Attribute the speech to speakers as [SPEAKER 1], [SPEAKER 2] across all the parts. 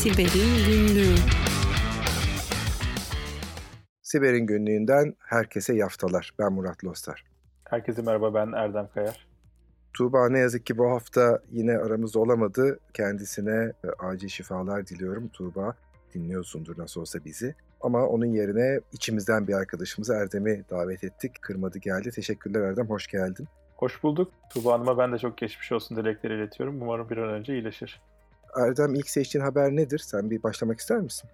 [SPEAKER 1] Siber'in Günlüğü
[SPEAKER 2] Siber'in Günlüğü'nden herkese yaftalar. Ben Murat Lostar.
[SPEAKER 3] Herkese merhaba ben Erdem Kayar.
[SPEAKER 2] Tuğba ne yazık ki bu hafta yine aramızda olamadı. Kendisine e, acil şifalar diliyorum Tuğba. Dinliyorsundur nasıl olsa bizi. Ama onun yerine içimizden bir arkadaşımızı Erdem'i davet ettik. Kırmadı geldi. Teşekkürler Erdem, hoş geldin.
[SPEAKER 3] Hoş bulduk. Tuğba Hanım'a ben de çok geçmiş olsun dilekleri iletiyorum. Umarım bir an önce iyileşir.
[SPEAKER 2] Erdem ilk seçtiğin haber nedir? Sen bir başlamak ister misin?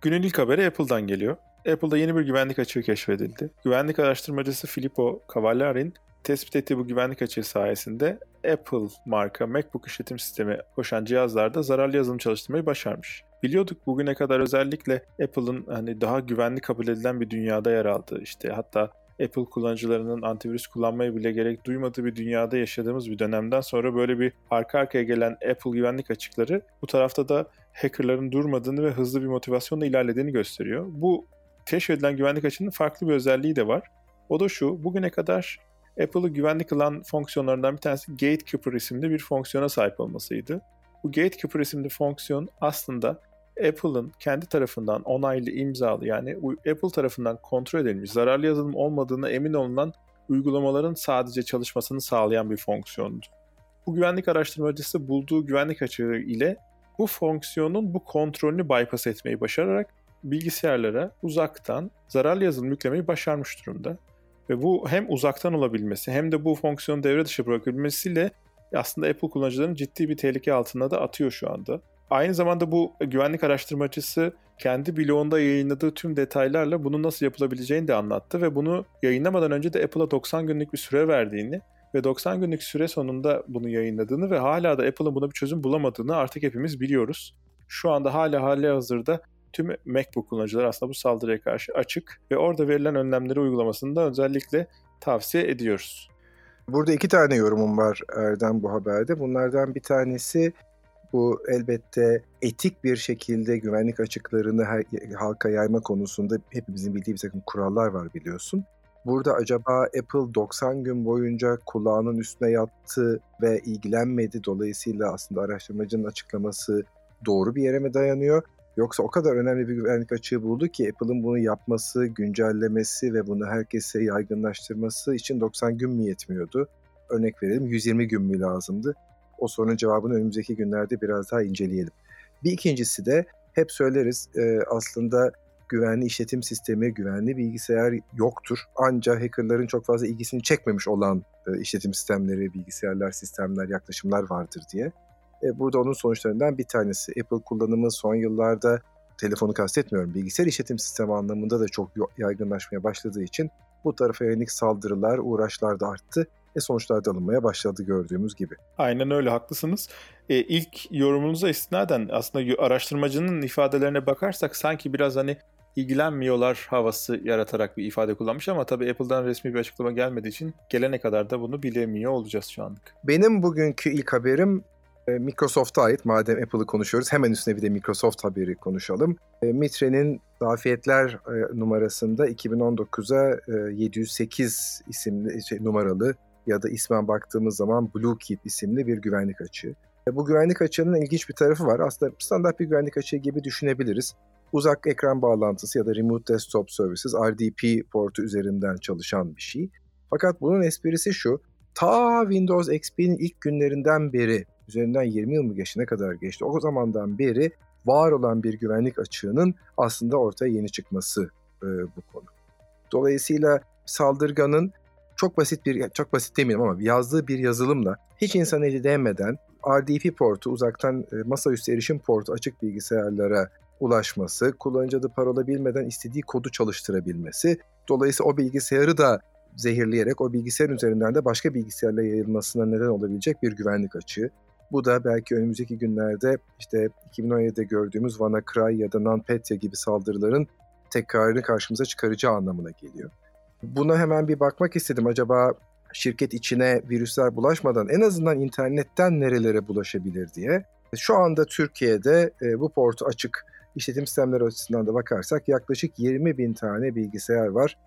[SPEAKER 3] Günün ilk haberi Apple'dan geliyor. Apple'da yeni bir güvenlik açığı keşfedildi. Güvenlik araştırmacısı Filippo Cavallarin tespit ettiği bu güvenlik açığı sayesinde Apple marka MacBook işletim sistemi koşan cihazlarda zararlı yazılım çalıştırmayı başarmış. Biliyorduk bugüne kadar özellikle Apple'ın hani daha güvenli kabul edilen bir dünyada yer aldığı işte hatta Apple kullanıcılarının antivirüs kullanmayı bile gerek duymadığı bir dünyada yaşadığımız bir dönemden sonra böyle bir arka arkaya gelen Apple güvenlik açıkları bu tarafta da hackerların durmadığını ve hızlı bir motivasyonla ilerlediğini gösteriyor. Bu keşfedilen güvenlik açığının farklı bir özelliği de var. O da şu, bugüne kadar Apple'ı güvenli kılan fonksiyonlarından bir tanesi Gatekeeper isimli bir fonksiyona sahip olmasıydı. Bu Gatekeeper isimli fonksiyon aslında Apple'ın kendi tarafından onaylı, imzalı yani Apple tarafından kontrol edilmiş, zararlı yazılım olmadığına emin olunan uygulamaların sadece çalışmasını sağlayan bir fonksiyondu. Bu güvenlik araştırmacısı bulduğu güvenlik açığı ile bu fonksiyonun bu kontrolünü bypass etmeyi başararak bilgisayarlara uzaktan zararlı yazılım yüklemeyi başarmış durumda. Ve bu hem uzaktan olabilmesi hem de bu fonksiyonu devre dışı bırakabilmesiyle aslında Apple kullanıcılarının ciddi bir tehlike altına da atıyor şu anda. Aynı zamanda bu güvenlik araştırmacısı kendi blogunda yayınladığı tüm detaylarla bunu nasıl yapılabileceğini de anlattı ve bunu yayınlamadan önce de Apple'a 90 günlük bir süre verdiğini ve 90 günlük süre sonunda bunu yayınladığını ve hala da Apple'ın buna bir çözüm bulamadığını artık hepimiz biliyoruz. Şu anda hala hali hazırda tüm MacBook kullanıcıları aslında bu saldırıya karşı açık ve orada verilen önlemleri uygulamasını da özellikle tavsiye ediyoruz.
[SPEAKER 2] Burada iki tane yorumum var Erdem bu haberde. Bunlardan bir tanesi bu elbette etik bir şekilde güvenlik açıklarını halka yayma konusunda hepimizin bildiği bir takım kurallar var biliyorsun. Burada acaba Apple 90 gün boyunca kulağının üstüne yattı ve ilgilenmedi. Dolayısıyla aslında araştırmacının açıklaması doğru bir yere mi dayanıyor? Yoksa o kadar önemli bir güvenlik açığı buldu ki Apple'ın bunu yapması, güncellemesi ve bunu herkese yaygınlaştırması için 90 gün mü yetmiyordu? Örnek verelim 120 gün mü lazımdı? O sorunun cevabını önümüzdeki günlerde biraz daha inceleyelim. Bir ikincisi de hep söyleriz e, aslında güvenli işletim sistemi, güvenli bilgisayar yoktur. Ancak hackerların çok fazla ilgisini çekmemiş olan e, işletim sistemleri, bilgisayarlar, sistemler, yaklaşımlar vardır diye. E, burada onun sonuçlarından bir tanesi. Apple kullanımı son yıllarda telefonu kastetmiyorum. Bilgisayar işletim sistemi anlamında da çok yaygınlaşmaya başladığı için bu tarafa yönelik saldırılar, uğraşlar da arttı ve sonuçlar da alınmaya başladı gördüğümüz gibi.
[SPEAKER 3] Aynen öyle haklısınız. E, ilk yorumunuza istinaden aslında araştırmacının ifadelerine bakarsak sanki biraz hani ilgilenmiyorlar havası yaratarak bir ifade kullanmış ama tabii Apple'dan resmi bir açıklama gelmediği için gelene kadar da bunu bilemiyor olacağız şu anlık.
[SPEAKER 2] Benim bugünkü ilk haberim e, Microsoft'a ait. Madem Apple'ı konuşuyoruz hemen üstüne bir de Microsoft haberi konuşalım. E, Mitre'nin zafiyetler e, numarasında 2019'a 708 isimli şey, numaralı ya da ismen baktığımız zaman BlueKeep isimli bir güvenlik açığı. Bu güvenlik açığının ilginç bir tarafı var. Aslında standart bir güvenlik açığı gibi düşünebiliriz. Uzak ekran bağlantısı ya da Remote Desktop Services RDP portu üzerinden çalışan bir şey. Fakat bunun esprisi şu. Ta Windows XP'nin ilk günlerinden beri üzerinden 20 yıl mı geçti ne kadar geçti o zamandan beri var olan bir güvenlik açığının aslında ortaya yeni çıkması e, bu konu. Dolayısıyla saldırganın çok basit bir, çok basit demeyeyim ama yazdığı bir yazılımla hiç insan eli değmeden RDP portu, uzaktan e, masaüstü erişim portu açık bilgisayarlara ulaşması, kullanıcı adı parola bilmeden istediği kodu çalıştırabilmesi, dolayısıyla o bilgisayarı da zehirleyerek o bilgisayar üzerinden de başka bilgisayarla yayılmasına neden olabilecek bir güvenlik açığı. Bu da belki önümüzdeki günlerde işte 2017'de gördüğümüz WannaCry ya da NotPetya gibi saldırıların tekrarını karşımıza çıkaracağı anlamına geliyor. Buna hemen bir bakmak istedim. Acaba şirket içine virüsler bulaşmadan en azından internetten nerelere bulaşabilir diye. Şu anda Türkiye'de e, bu portu açık işletim sistemleri açısından da bakarsak yaklaşık 20 bin tane bilgisayar var.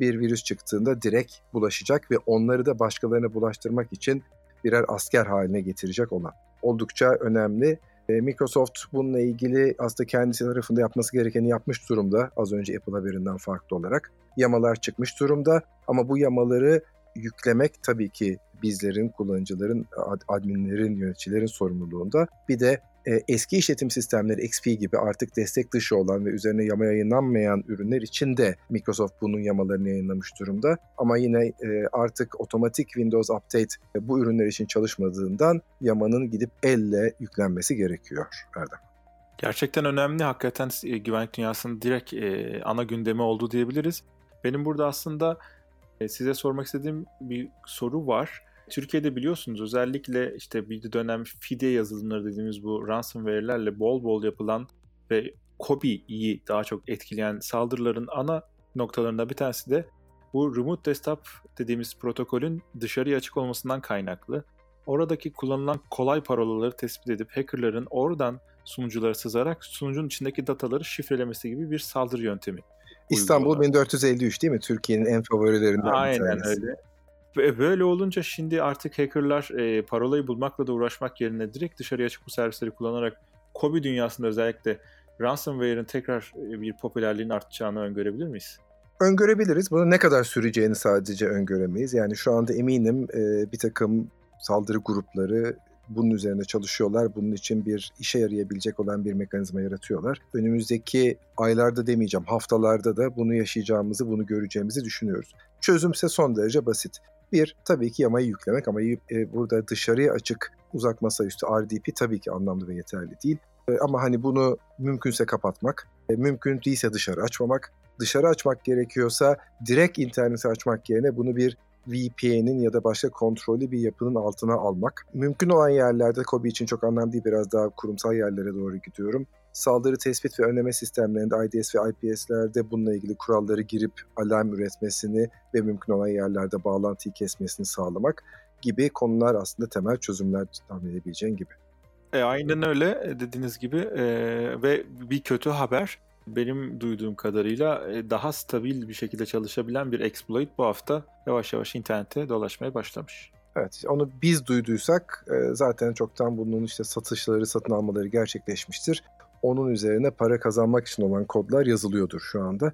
[SPEAKER 2] Bir virüs çıktığında direkt bulaşacak ve onları da başkalarına bulaştırmak için birer asker haline getirecek olan. Oldukça önemli Microsoft bununla ilgili aslında kendisi tarafında yapması gerekeni yapmış durumda. Az önce Apple haberinden farklı olarak. Yamalar çıkmış durumda ama bu yamaları yüklemek tabii ki bizlerin, kullanıcıların, adminlerin, yöneticilerin sorumluluğunda. Bir de e, eski işletim sistemleri XP gibi artık destek dışı olan ve üzerine yama yayınlanmayan ürünler için de Microsoft bunun yamalarını yayınlamış durumda. Ama yine e, artık otomatik Windows Update e, bu ürünler için çalışmadığından yamanın gidip elle yüklenmesi gerekiyor Erdem.
[SPEAKER 3] Gerçekten önemli. Hakikaten güvenlik dünyasının direkt ana gündemi oldu diyebiliriz. Benim burada aslında size sormak istediğim bir soru var. Türkiye'de biliyorsunuz özellikle işte bir dönem fide yazılımları dediğimiz bu ransomware'lerle bol bol yapılan ve COBI'yi daha çok etkileyen saldırıların ana noktalarında bir tanesi de bu remote desktop dediğimiz protokolün dışarıya açık olmasından kaynaklı. Oradaki kullanılan kolay parolaları tespit edip hackerların oradan sunuculara sızarak sunucunun içindeki dataları şifrelemesi gibi bir saldırı yöntemi.
[SPEAKER 2] İstanbul 1453 değil mi? Türkiye'nin en favorilerinden
[SPEAKER 3] Aynen bir tanesi. öyle. Böyle olunca şimdi artık hackerlar e, parolayı bulmakla da uğraşmak yerine direkt dışarıya açık bu servisleri kullanarak Kobi dünyasında özellikle ransomware'ın tekrar bir popülerliğin artacağını öngörebilir miyiz?
[SPEAKER 2] Öngörebiliriz. Bunu ne kadar süreceğini sadece öngöremeyiz. Yani şu anda eminim e, bir takım saldırı grupları bunun üzerinde çalışıyorlar. Bunun için bir işe yarayabilecek olan bir mekanizma yaratıyorlar. Önümüzdeki aylarda demeyeceğim, haftalarda da bunu yaşayacağımızı, bunu göreceğimizi düşünüyoruz. Çözüm ise son derece basit. Bir, tabii ki yamayı yüklemek ama e, burada dışarıya açık uzak masaüstü RDP tabii ki anlamlı ve yeterli değil. E, ama hani bunu mümkünse kapatmak, e, mümkün değilse dışarı açmamak, dışarı açmak gerekiyorsa direkt interneti açmak yerine bunu bir VPN'in ya da başka kontrollü bir yapının altına almak. Mümkün olan yerlerde Kobi için çok anlamlı değil biraz daha kurumsal yerlere doğru gidiyorum saldırı tespit ve önleme sistemlerinde IDS ve IPS'lerde bununla ilgili kuralları girip alarm üretmesini ve mümkün olan yerlerde bağlantıyı kesmesini sağlamak gibi konular aslında temel çözümler tahmin edebileceğin gibi.
[SPEAKER 3] E, aynen öyle e, dediğiniz gibi e, ve bir kötü haber benim duyduğum kadarıyla e, daha stabil bir şekilde çalışabilen bir exploit bu hafta yavaş yavaş internette dolaşmaya başlamış.
[SPEAKER 2] Evet onu biz duyduysak e, zaten çoktan bunun işte satışları, satın almaları gerçekleşmiştir onun üzerine para kazanmak için olan kodlar yazılıyordur şu anda.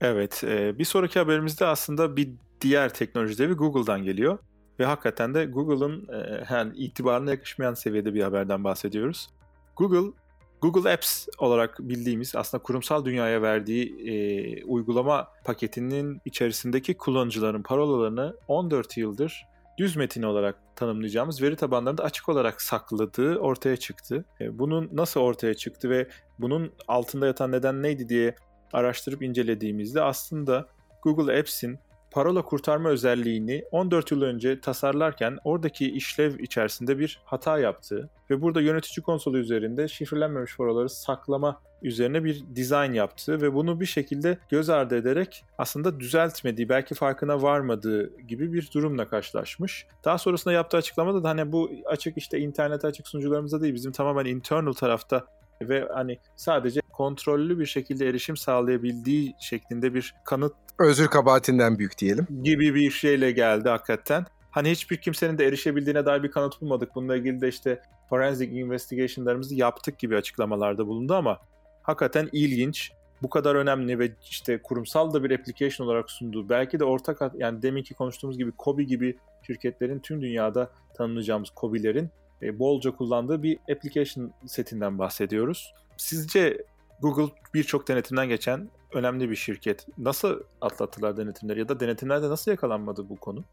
[SPEAKER 3] Evet, e, bir sonraki haberimizde aslında bir diğer teknoloji devi Google'dan geliyor. Ve hakikaten de Google'ın e, yani itibarına yakışmayan seviyede bir haberden bahsediyoruz. Google, Google Apps olarak bildiğimiz aslında kurumsal dünyaya verdiği e, uygulama paketinin içerisindeki kullanıcıların parolalarını 14 yıldır düz metin olarak tanımlayacağımız veri tabanlarında açık olarak sakladığı ortaya çıktı. E, bunun nasıl ortaya çıktı ve bunun altında yatan neden neydi diye araştırıp incelediğimizde aslında Google Apps'in parola kurtarma özelliğini 14 yıl önce tasarlarken oradaki işlev içerisinde bir hata yaptığı ve burada yönetici konsolu üzerinde şifrelenmemiş parolaları saklama üzerine bir dizayn yaptığı ve bunu bir şekilde göz ardı ederek aslında düzeltmediği, belki farkına varmadığı gibi bir durumla karşılaşmış. Daha sonrasında yaptığı açıklamada da hani bu açık işte internet açık sunucularımızda değil bizim tamamen internal tarafta ve hani sadece kontrollü bir şekilde erişim sağlayabildiği şeklinde bir kanıt
[SPEAKER 2] özür kabahatinden büyük diyelim
[SPEAKER 3] gibi bir şeyle geldi hakikaten. Hani hiçbir kimsenin de erişebildiğine dair bir kanıt bulmadık. Bununla ilgili de işte forensic investigation'larımızı yaptık gibi açıklamalarda bulundu ama hakikaten ilginç. Bu kadar önemli ve işte kurumsal da bir application olarak sunduğu belki de ortak yani deminki konuştuğumuz gibi Kobi gibi şirketlerin tüm dünyada tanımlayacağımız Kobi'lerin bolca kullandığı bir application setinden bahsediyoruz. Sizce Google birçok denetimden geçen önemli bir şirket. Nasıl atlattılar denetimleri ya da denetimlerde nasıl yakalanmadı bu konu?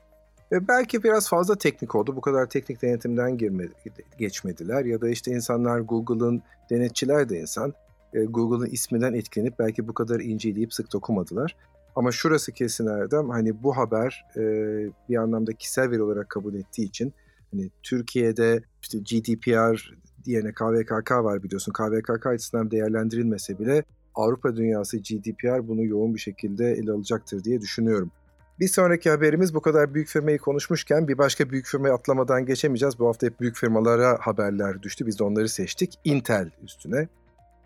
[SPEAKER 2] E belki biraz fazla teknik oldu. Bu kadar teknik denetimden girmedi, geçmediler. Ya da işte insanlar Google'ın denetçiler de insan. E, Google'ın isminden etkilenip belki bu kadar inceleyip sık dokumadılar. Ama şurası kesin Erdem, hani bu haber e, bir anlamda kişisel veri olarak kabul ettiği için hani Türkiye'de işte GDPR yerine KVKK var biliyorsun. KVKK açısından değerlendirilmese bile Avrupa dünyası GDPR bunu yoğun bir şekilde ele alacaktır diye düşünüyorum. Bir sonraki haberimiz bu kadar büyük firmayı konuşmuşken bir başka büyük firmayı atlamadan geçemeyeceğiz. Bu hafta hep büyük firmalara haberler düştü. Biz de onları seçtik. Intel üstüne.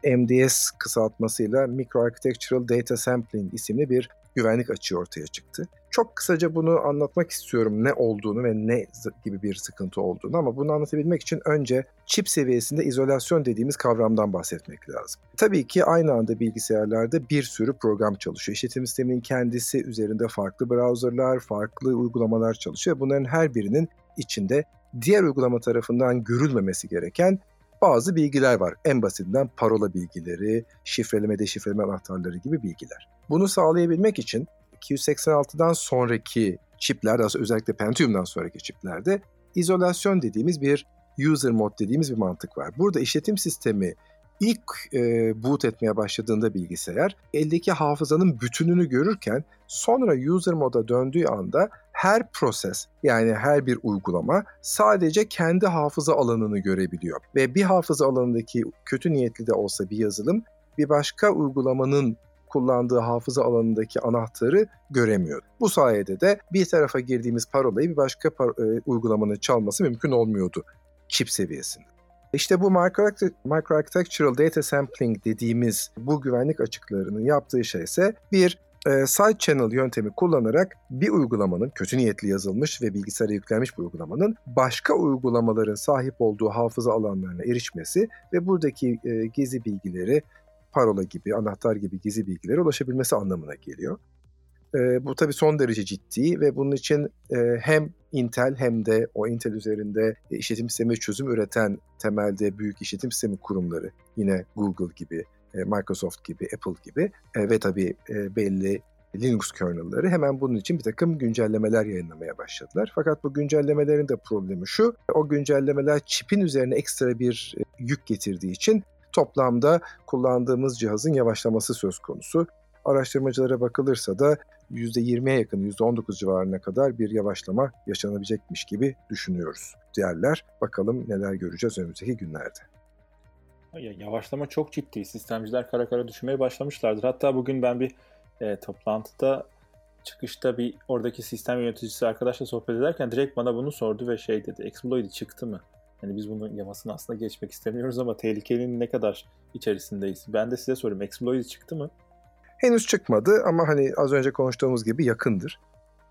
[SPEAKER 2] MDS kısaltmasıyla Microarchitectural Data Sampling isimli bir güvenlik açığı ortaya çıktı. Çok kısaca bunu anlatmak istiyorum ne olduğunu ve ne gibi bir sıkıntı olduğunu ama bunu anlatabilmek için önce çip seviyesinde izolasyon dediğimiz kavramdan bahsetmek lazım. Tabii ki aynı anda bilgisayarlarda bir sürü program çalışıyor. İşletim sisteminin kendisi üzerinde farklı browserlar, farklı uygulamalar çalışıyor. Bunların her birinin içinde diğer uygulama tarafından görülmemesi gereken bazı bilgiler var. En basitinden parola bilgileri, şifreleme, deşifreleme anahtarları gibi bilgiler. Bunu sağlayabilmek için 286'dan sonraki çipler, özellikle Pentium'dan sonraki çiplerde izolasyon dediğimiz bir user mod dediğimiz bir mantık var. Burada işletim sistemi ilk e, boot etmeye başladığında bilgisayar eldeki hafızanın bütününü görürken sonra user moda döndüğü anda her proses yani her bir uygulama sadece kendi hafıza alanını görebiliyor. Ve bir hafıza alanındaki kötü niyetli de olsa bir yazılım bir başka uygulamanın kullandığı hafıza alanındaki anahtarı göremiyor. Bu sayede de bir tarafa girdiğimiz parolayı bir başka par- e, uygulamanın çalması mümkün olmuyordu çip seviyesinde. İşte bu microarchitectural data sampling dediğimiz bu güvenlik açıklarının yaptığı şey ise bir e, side channel yöntemi kullanarak bir uygulamanın kötü niyetli yazılmış ve bilgisayara yüklenmiş bir uygulamanın başka uygulamaların sahip olduğu hafıza alanlarına erişmesi ve buradaki e, gizli bilgileri parola gibi, anahtar gibi gizli bilgilere ulaşabilmesi anlamına geliyor. E, bu tabii son derece ciddi ve bunun için e, hem Intel hem de o Intel üzerinde işletim sistemi çözüm üreten temelde büyük işletim sistemi kurumları yine Google gibi, e, Microsoft gibi, Apple gibi e, ve tabii e, belli Linux kernel'ları hemen bunun için bir takım güncellemeler yayınlamaya başladılar. Fakat bu güncellemelerin de problemi şu, o güncellemeler çipin üzerine ekstra bir yük getirdiği için toplamda kullandığımız cihazın yavaşlaması söz konusu. Araştırmacılara bakılırsa da %20'ye yakın, %19 civarına kadar bir yavaşlama yaşanabilecekmiş gibi düşünüyoruz diğerler. Bakalım neler göreceğiz önümüzdeki günlerde.
[SPEAKER 3] Ya, yavaşlama çok ciddi. Sistemciler kara kara düşünmeye başlamışlardır. Hatta bugün ben bir e, toplantıda çıkışta bir oradaki sistem yöneticisi arkadaşla sohbet ederken direkt bana bunu sordu ve şey dedi. Exploit çıktı mı? Yani biz bunun yamasını aslında geçmek istemiyoruz ama tehlikenin ne kadar içerisindeyiz? Ben de size sorayım. Exploit çıktı mı?
[SPEAKER 2] Henüz çıkmadı ama hani az önce konuştuğumuz gibi yakındır.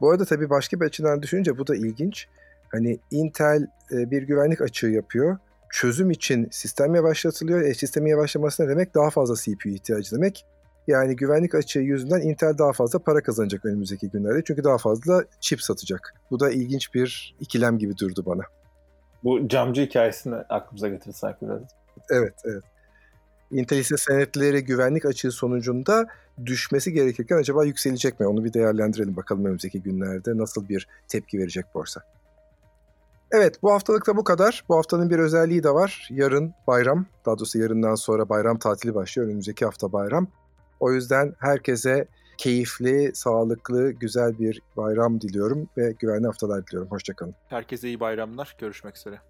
[SPEAKER 2] Bu arada tabii başka bir açıdan düşününce bu da ilginç. Hani Intel e, bir güvenlik açığı yapıyor. Çözüm için sistem yavaşlatılıyor. E, sistemin yavaşlaması ne demek? Daha fazla CPU ihtiyacı demek. Yani güvenlik açığı yüzünden Intel daha fazla para kazanacak önümüzdeki günlerde. Çünkü daha fazla çip satacak. Bu da ilginç bir ikilem gibi durdu bana.
[SPEAKER 3] Bu camcı hikayesini aklımıza getirdi sanki biraz.
[SPEAKER 2] Evet, evet. Intel ise senetleri güvenlik açığı sonucunda düşmesi gerekirken acaba yükselecek mi? Onu bir değerlendirelim bakalım önümüzdeki günlerde nasıl bir tepki verecek borsa. Evet bu haftalık da bu kadar. Bu haftanın bir özelliği de var. Yarın bayram, daha doğrusu yarından sonra bayram tatili başlıyor. Önümüzdeki hafta bayram. O yüzden herkese keyifli, sağlıklı, güzel bir bayram diliyorum ve güvenli haftalar diliyorum. Hoşçakalın.
[SPEAKER 3] Herkese iyi bayramlar. Görüşmek üzere.